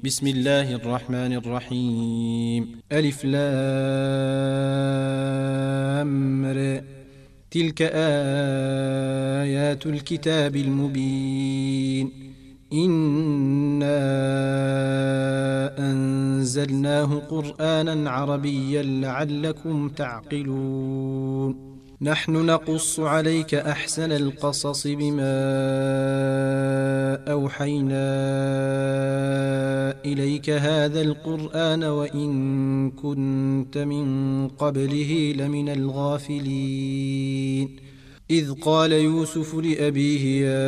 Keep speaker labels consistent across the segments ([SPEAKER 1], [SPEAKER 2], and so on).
[SPEAKER 1] بسم الله الرحمن الرحيم. ألف لامر. تلك آيات الكتاب المبين. إنا أنزلناه قرآنا عربيا لعلكم تعقلون. نحن نقص عليك أحسن القصص بما أوحينا إليك هذا القرآن وإن كنت من قبله لمن الغافلين. إذ قال يوسف لأبيه يا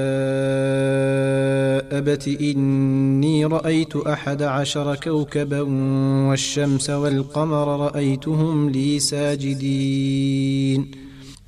[SPEAKER 1] أبت إني رأيت أحد عشر كوكبا والشمس والقمر رأيتهم لي ساجدين.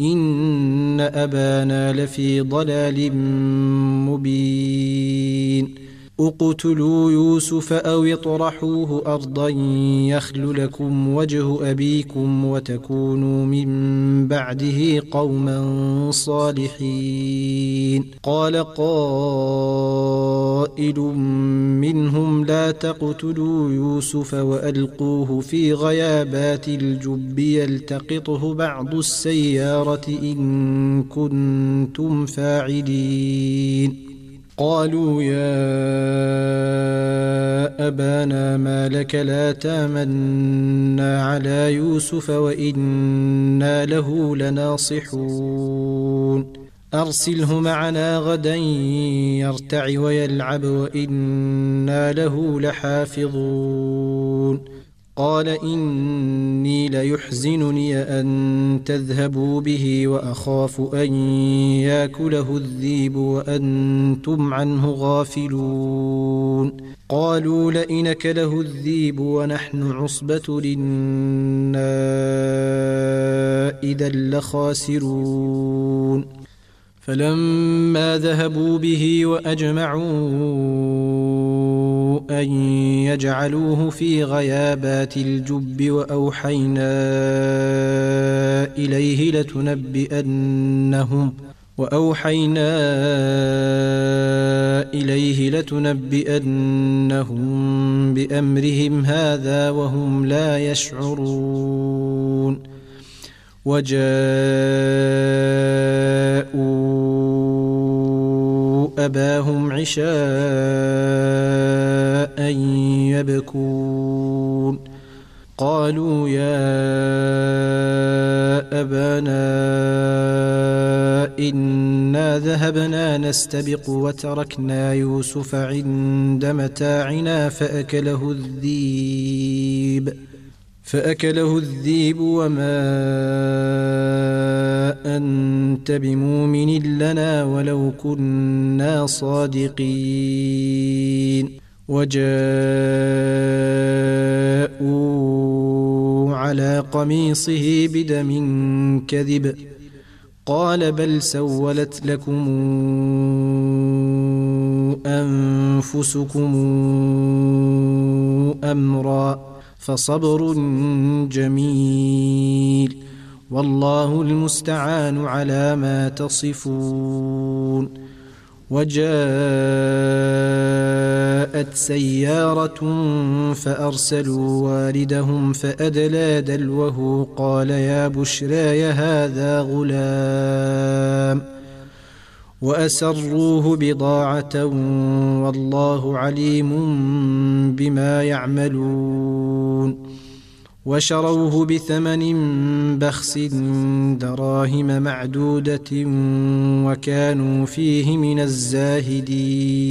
[SPEAKER 1] إن أبانا لفي ضلال مبين. اقتلوا يوسف أو اطرحوه أرضا يخل لكم وجه أبيكم وتكونوا من بعده قوما صالحين. قال قائل منهم لا تقتلوا يوسف وألقوه في غيابات الجب يلتقطه بعض السيارة إن كنتم فاعلين. قالوا يا أبانا ما لك لا تامنا على يوسف وإنا له لناصحون. أرسله معنا غدا يرتع ويلعب وإنا له لحافظون. قال إني ليحزنني أن تذهبوا به وأخاف أن يأكله الذيب وأنتم عنه غافلون. قالوا لئن كله الذيب ونحن عصبة لنا إذا لخاسرون. فلما ذهبوا به وأجمعوا أن يجعلوه في غيابات الجب وأوحينا إليه لتنبئنهم وأوحينا إليه لتنبئنهم بأمرهم هذا وهم لا يشعرون وجاءوا أباهم عشاء يبكون. قالوا يا أبانا إنا ذهبنا نستبق وتركنا يوسف عند متاعنا فأكله الذيب. فأكله الذيب وما أنت بمؤمن لنا ولو كنا صادقين. وجاءوا على قميصه بدم كذب. قال بل سولت لكم أنفسكم أمرًا. فصبر جميل والله المستعان على ما تصفون وجاءت سيارة فأرسلوا واردهم فأدلى دلوه قال يا بشراي هذا غلام وأسروه بضاعة والله عليم بما يعملون وشروه بثمن بخس دراهم معدودة وكانوا فيه من الزاهدين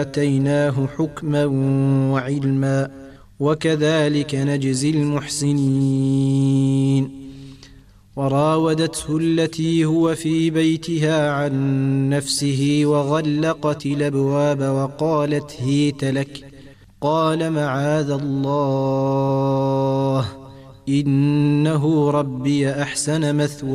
[SPEAKER 1] آتيناه حكما وعلما وكذلك نجزي المحسنين. وراودته التي هو في بيتها عن نفسه وغلقت الأبواب وقالت هيت لك. قال معاذ الله إنه ربي أحسن مثواي.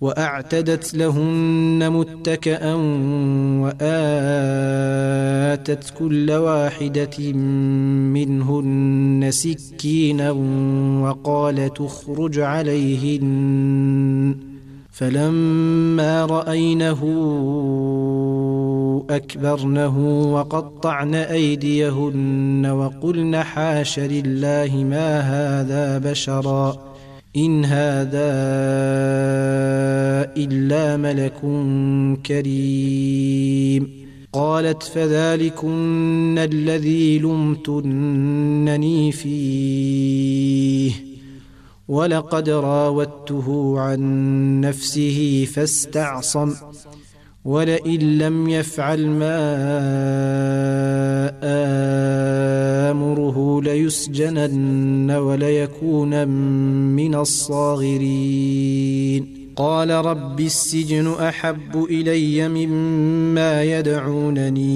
[SPEAKER 1] وأعتدت لهن متكئا وآتت كل واحدة منهن سكينا وقال تخرج عليهن. فلما رأينه أكبرنه وقطعن أيديهن وقلن حاش لله ما هذا بشرا. إن هذا إلا ملك كريم قالت فذلكن الذي لمتنني فيه ولقد راودته عن نفسه فاستعصم ولئن لم يفعل ما آمره ليسجنن وليكون من الصاغرين. قال رب السجن أحب إلي مما يدعونني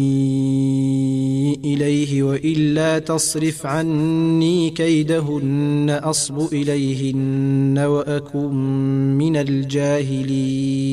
[SPEAKER 1] إليه وإلا تصرف عني كيدهن أصب إليهن وأكن من الجاهلين.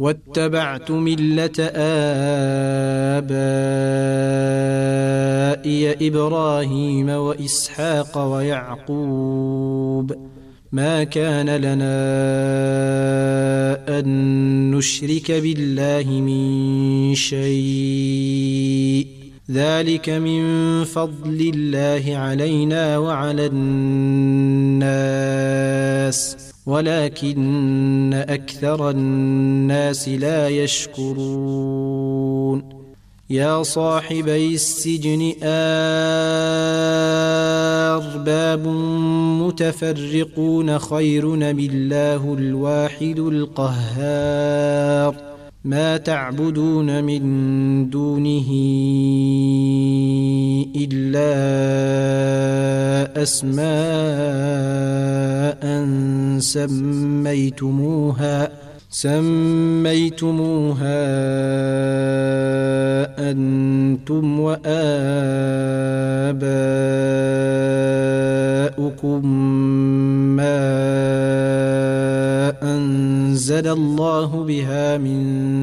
[SPEAKER 1] واتبعت ملة آبائي إبراهيم وإسحاق ويعقوب. ما كان لنا أن نشرك بالله من شيء. ذلك من فضل الله علينا وعلى الناس. ولكن أكثر الناس لا يشكرون. يا صاحبي السجن أرباب متفرقون خير بالله الواحد القهار. ما تعبدون من دونه إلا أسماء سميتموها سميتموها أنتم وآباؤكم ما أنزل الله بها من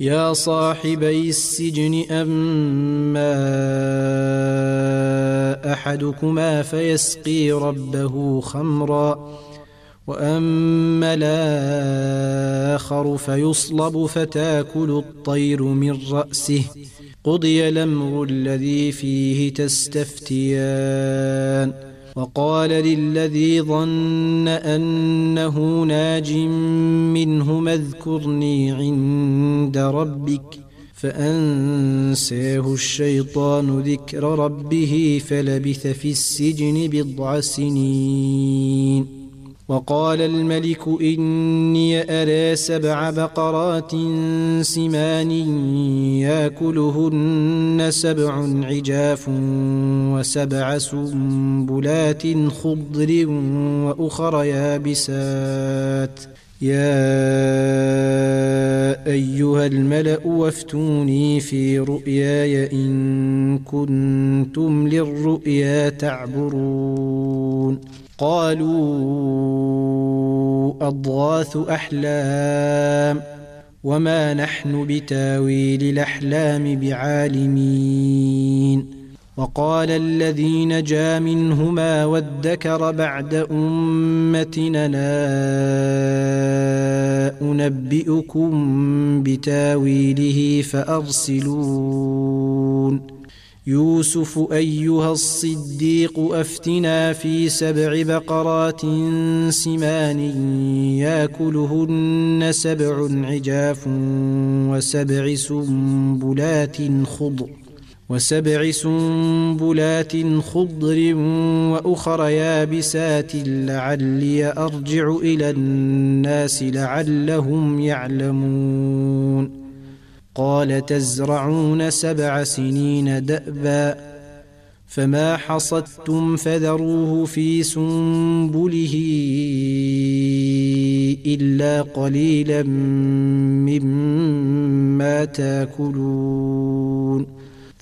[SPEAKER 1] يا صاحبي السجن اما أحدكما فيسقي ربه خمرا وأما الآخر فيصلب فتاكل الطير من رأسه. قضي الأمر الذي فيه تستفتيان. وقال للذي ظن أنه ناج منه اذكرني عند ربك فأنساه الشيطان ذكر ربه فلبث في السجن بضع سنين. وقال الملك إني أرى سبع بقرات سمان ياكلهن سبع عجاف وسبع سنبلات خضر وأخر يابسات. يا أيها الملأ وافتوني في رؤياي إن كنتم للرؤيا تعبرون. قالوا أضغاث أحلام وما نحن بتاويل الأحلام بعالمين. وقال الذي نجا منهما وادكر بعد أمتنا أنبئكم بتاويله فأرسلون. يوسف أيها الصديق أفتنا في سبع بقرات سمان ياكلهن سبع عجاف وسبع سنبلات خضر. وسبع سنبلات خضر وأخر يابسات لعلي أرجع إلى الناس لعلهم يعلمون قال تزرعون سبع سنين دأبا فما حصدتم فذروه في سنبله إلا قليلا مما تاكلون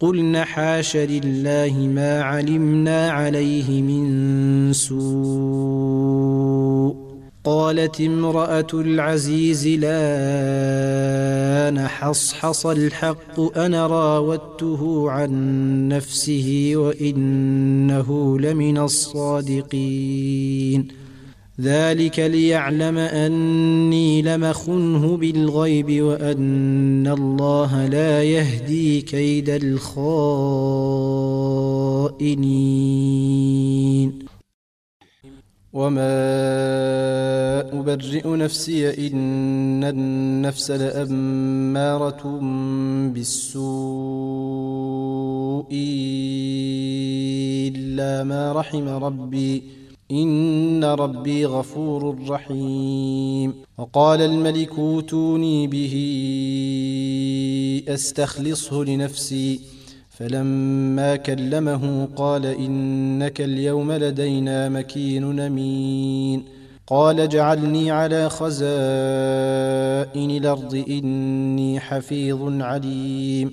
[SPEAKER 1] قلن حاش لله ما علمنا عليه من سوء. قالت امرأة العزيز لا نحصحص الحق أنا راودته عن نفسه وإنه لمن الصادقين. ذلك ليعلم أني لمخنه بالغيب وأن الله لا يهدي كيد الخائنين. وما ابرئ نفسي ان النفس لاماره بالسوء الا ما رحم ربي إن ربي غفور رحيم. وقال الملك أوتوني به أستخلصه لنفسي. فلما كلمه قال إنك اليوم لدينا مكين أمين. قال اجعلني على خزائن الأرض إني حفيظ عليم.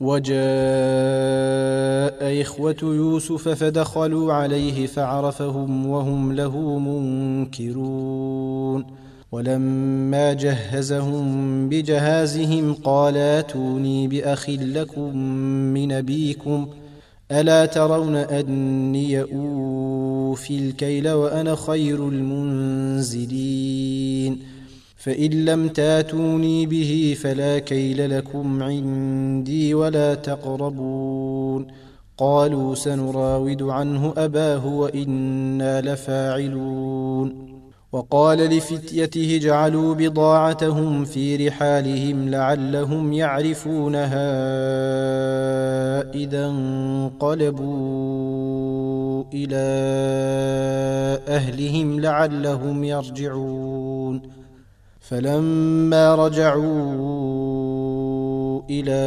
[SPEAKER 1] وجاء إخوة يوسف فدخلوا عليه فعرفهم وهم له منكرون. ولما جهزهم بجهازهم قال آتوني بأخ لكم من أبيكم ألا ترون أني أوفي الكيل وأنا خير المنزلين؟ فإن لم تاتوني به فلا كيل لكم عندي ولا تقربون. قالوا سنراود عنه أباه وإنا لفاعلون. وقال لفتيته اجعلوا بضاعتهم في رحالهم لعلهم يعرفونها إذا انقلبوا إلى أهلهم لعلهم يرجعون. فلما رجعوا إلى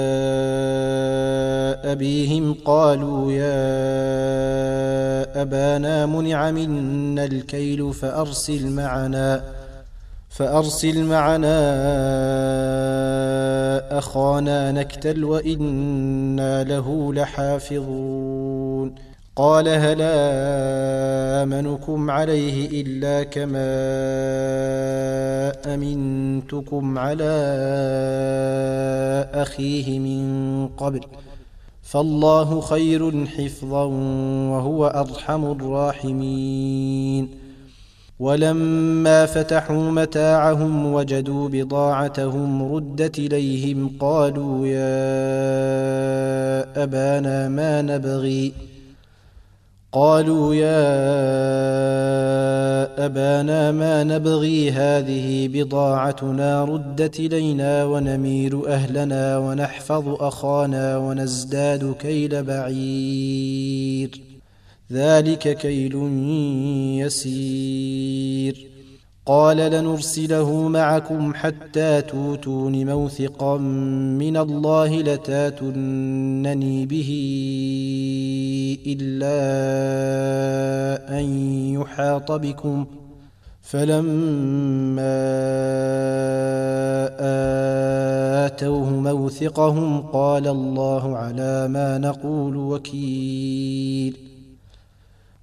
[SPEAKER 1] أبيهم قالوا يا أبانا منع منا الكيل فأرسل معنا فأرسل معنا أخانا نكتل وإنا له لحافظون. قال هل آمنكم عليه إلا كما أمنتكم على أخيه من قبل فالله خير حفظا وهو أرحم الراحمين ولما فتحوا متاعهم وجدوا بضاعتهم ردت إليهم قالوا يا أبانا ما نبغي قالوا يا أبانا ما نبغي هذه بضاعتنا ردت إلينا ونمير أهلنا ونحفظ أخانا ونزداد كيل بعير. ذلك كيل يسير. قال لنرسله معكم حتى توتون موثقا من الله لتاتونني به إلا أن يحاط بكم. فلما آتوه موثقهم قال الله على ما نقول وكيل.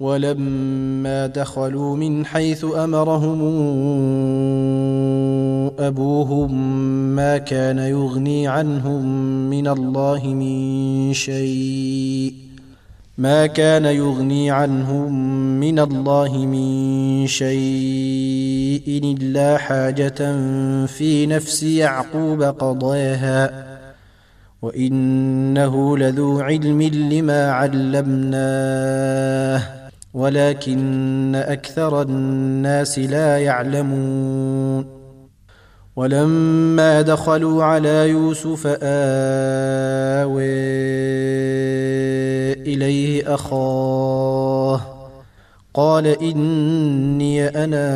[SPEAKER 1] ولما دخلوا من حيث أمرهم أبوهم ما كان يغني عنهم من الله من شيء ما كان يغني عنهم من الله من شيء إلا حاجة في نفس يعقوب قضاها وإنه لذو علم لما علمناه. ولكن أكثر الناس لا يعلمون. ولما دخلوا على يوسف آوي إليه أخاه قال إني أنا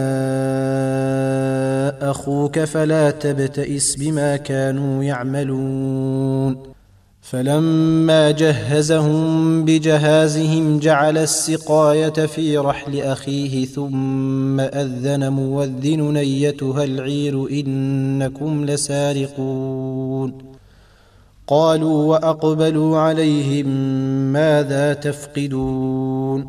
[SPEAKER 1] أخوك فلا تبتئس بما كانوا يعملون. فلما جهزهم بجهازهم جعل السقاية في رحل أخيه ثم أذن موذن ايتها العير إنكم لسارقون. قالوا وأقبلوا عليهم ماذا تفقدون؟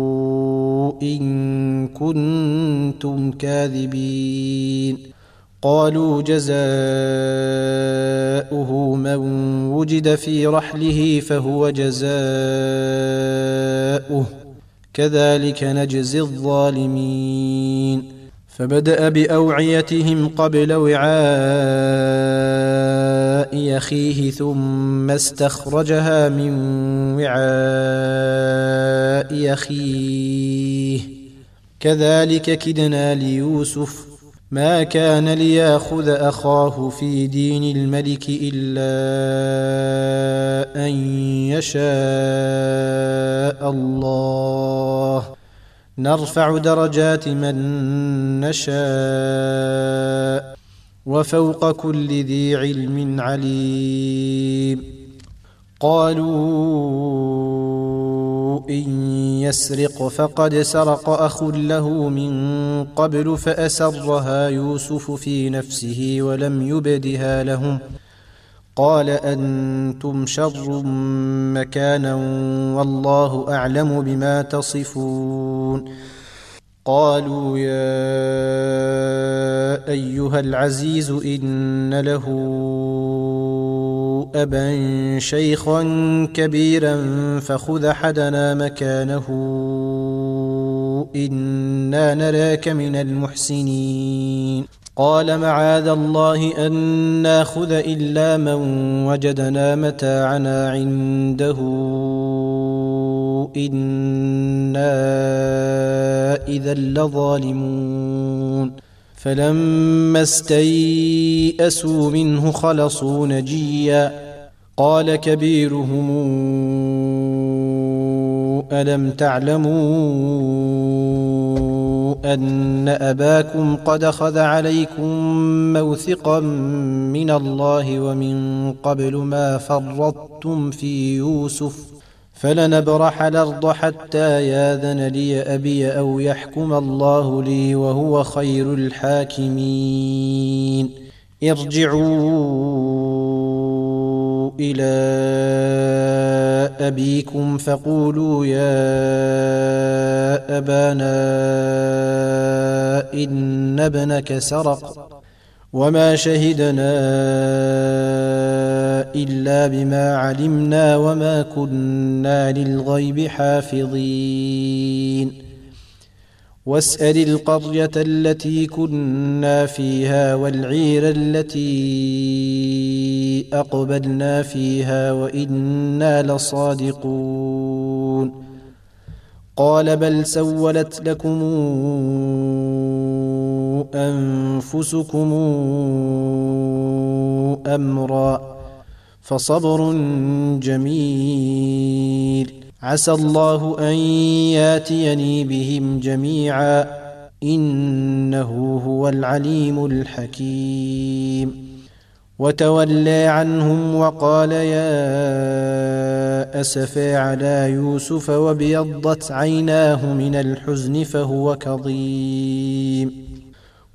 [SPEAKER 1] إن كنتم كاذبين. قالوا جزاؤه من وجد في رحله فهو جزاؤه. كذلك نجزي الظالمين. فبدأ بأوعيتهم قبل وعاء اخيه ثم استخرجها من وعاء اخيه كذلك كدنا ليوسف ما كان لياخذ اخاه في دين الملك الا ان يشاء الله نرفع درجات من نشاء وفوق كل ذي علم عليم. قالوا إن يسرق فقد سرق أخ له من قبل فأسرها يوسف في نفسه ولم يبدها لهم. قال أنتم شر مكانا والله أعلم بما تصفون. قالوا يا أيها العزيز إن له أبا شيخا كبيرا فخذ حدنا مكانه إنا نراك من المحسنين. قال معاذ الله أن ناخذ إلا من وجدنا متاعنا عنده. أنا اذا لظالمون فلما استيئسوا منه خلصوا نجيا قال كبيرهم الم تعلموا ان اباكم قد اخذ عليكم موثقا من الله ومن قبل ما فرطتم في يوسف فلنبرح الأرض حتى ياذن لي أبي أو يحكم الله لي وهو خير الحاكمين. ارجعوا إلى أبيكم فقولوا يا أبانا إن ابنك سرق وما شهدنا إلا بما علمنا وما كنا للغيب حافظين. واسأل القرية التي كنا فيها والعير التي أقبلنا فيها وإنا لصادقون. قال بل سولت لكم أنفسكم أمرا. فصبر جميل. عسى الله أن ياتيني بهم جميعا. إنه هو العليم الحكيم. وتولى عنهم وقال يا أسفا على يوسف وابيضت عيناه من الحزن فهو كظيم.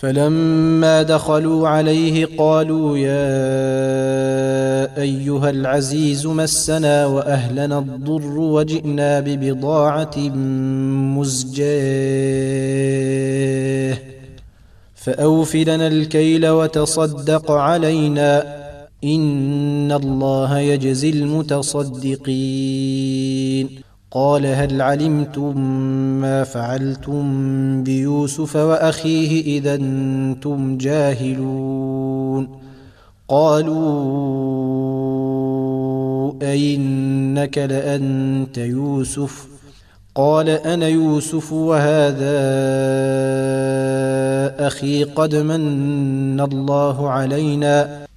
[SPEAKER 1] فلما دخلوا عليه قالوا يا أيها العزيز مسنا وأهلنا الضر وجئنا ببضاعة مزجاة. فاوف لنا الكيل وتصدق علينا. إن الله يجزي المتصدقين. قال هل علمتم ما فعلتم بيوسف وأخيه إذا أنتم جاهلون؟ قالوا أئنك لأنت يوسف؟ قال أنا يوسف وهذا أخي قد من الله علينا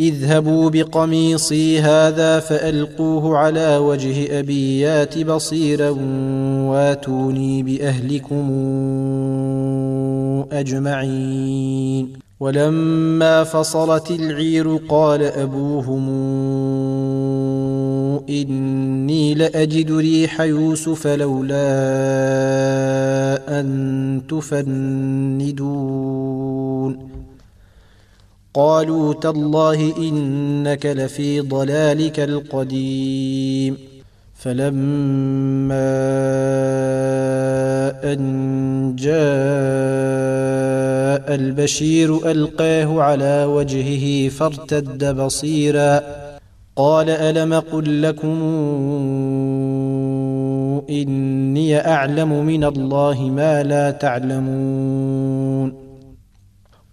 [SPEAKER 1] اذهبوا بقميصي هذا فألقوه على وجه أبي يات بصيرا واتوني بأهلكم أجمعين. ولما فصلت العير قال أبوهم إني لأجد ريح يوسف لولا أن تفندون. قالوا تالله إنك لفي ضلالك القديم. فلما أن جاء البشير ألقاه على وجهه فارتد بصيرا. قال ألم قل لكم إني أعلم من الله ما لا تعلمون؟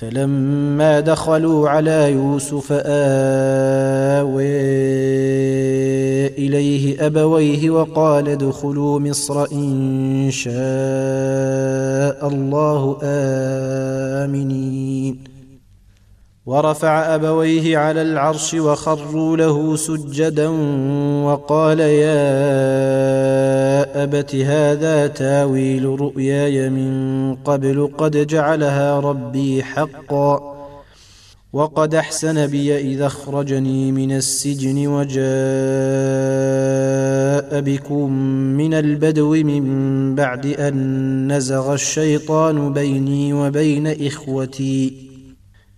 [SPEAKER 1] فلما دخلوا على يوسف آوي إليه أبويه وقال ادخلوا مصر إن شاء الله آمنين. ورفع أبويه على العرش وخروا له سجدا وقال يا أبت هذا تاويل رؤياي من قبل قد جعلها ربي حقا وقد أحسن بي إذا أخرجني من السجن وجاء بكم من البدو من بعد أن نزغ الشيطان بيني وبين إخوتي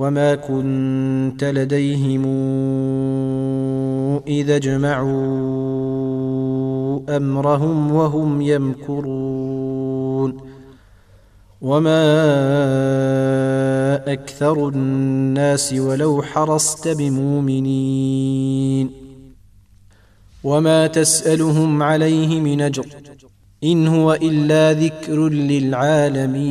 [SPEAKER 1] وما كنت لديهم إذا اجمعوا أمرهم وهم يمكرون وما أكثر الناس ولو حرصت بمؤمنين وما تسألهم عليه من أجر إن هو إلا ذكر للعالمين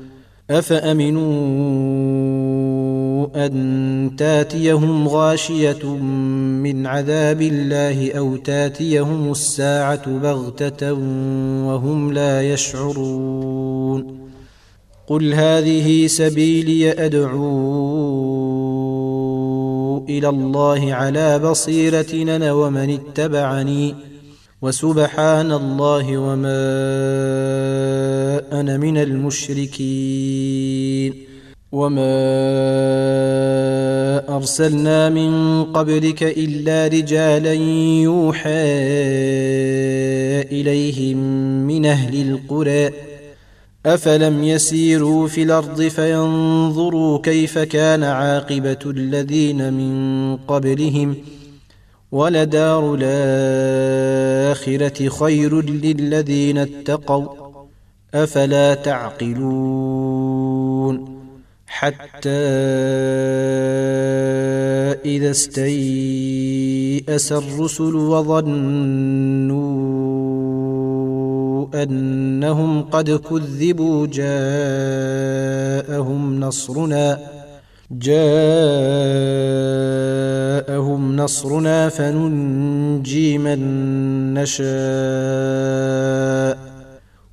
[SPEAKER 1] أفأمنوا أن تاتيهم غاشية من عذاب الله أو تاتيهم الساعة بغتة وهم لا يشعرون قل هذه سبيلي أدعو إلى الله على بصيرة ومن اتبعني وسبحان الله وما أنا من المشركين. وما أرسلنا من قبلك إلا رجالا يوحى إليهم من أهل القرى. أفلم يسيروا في الأرض فينظروا كيف كان عاقبة الذين من قبلهم. ولدار الآخرة خير للذين اتقوا أفلا تعقلون؟ حتى إذا استيأس الرسل وظنوا أنهم قد كذبوا جاءهم نصرنا جاءهم نصرنا فننجي من نشاء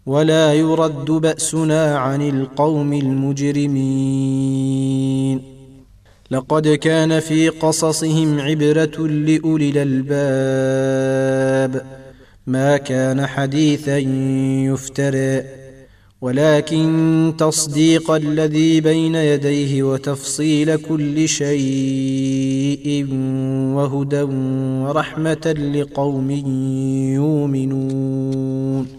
[SPEAKER 1] ولا يرد بأسنا عن القوم المجرمين. لقد كان في قصصهم عبرة لأولي الألباب. ما كان حديثا يفترى ولكن تصديق الذي بين يديه وتفصيل كل شيء وهدى ورحمة لقوم يؤمنون.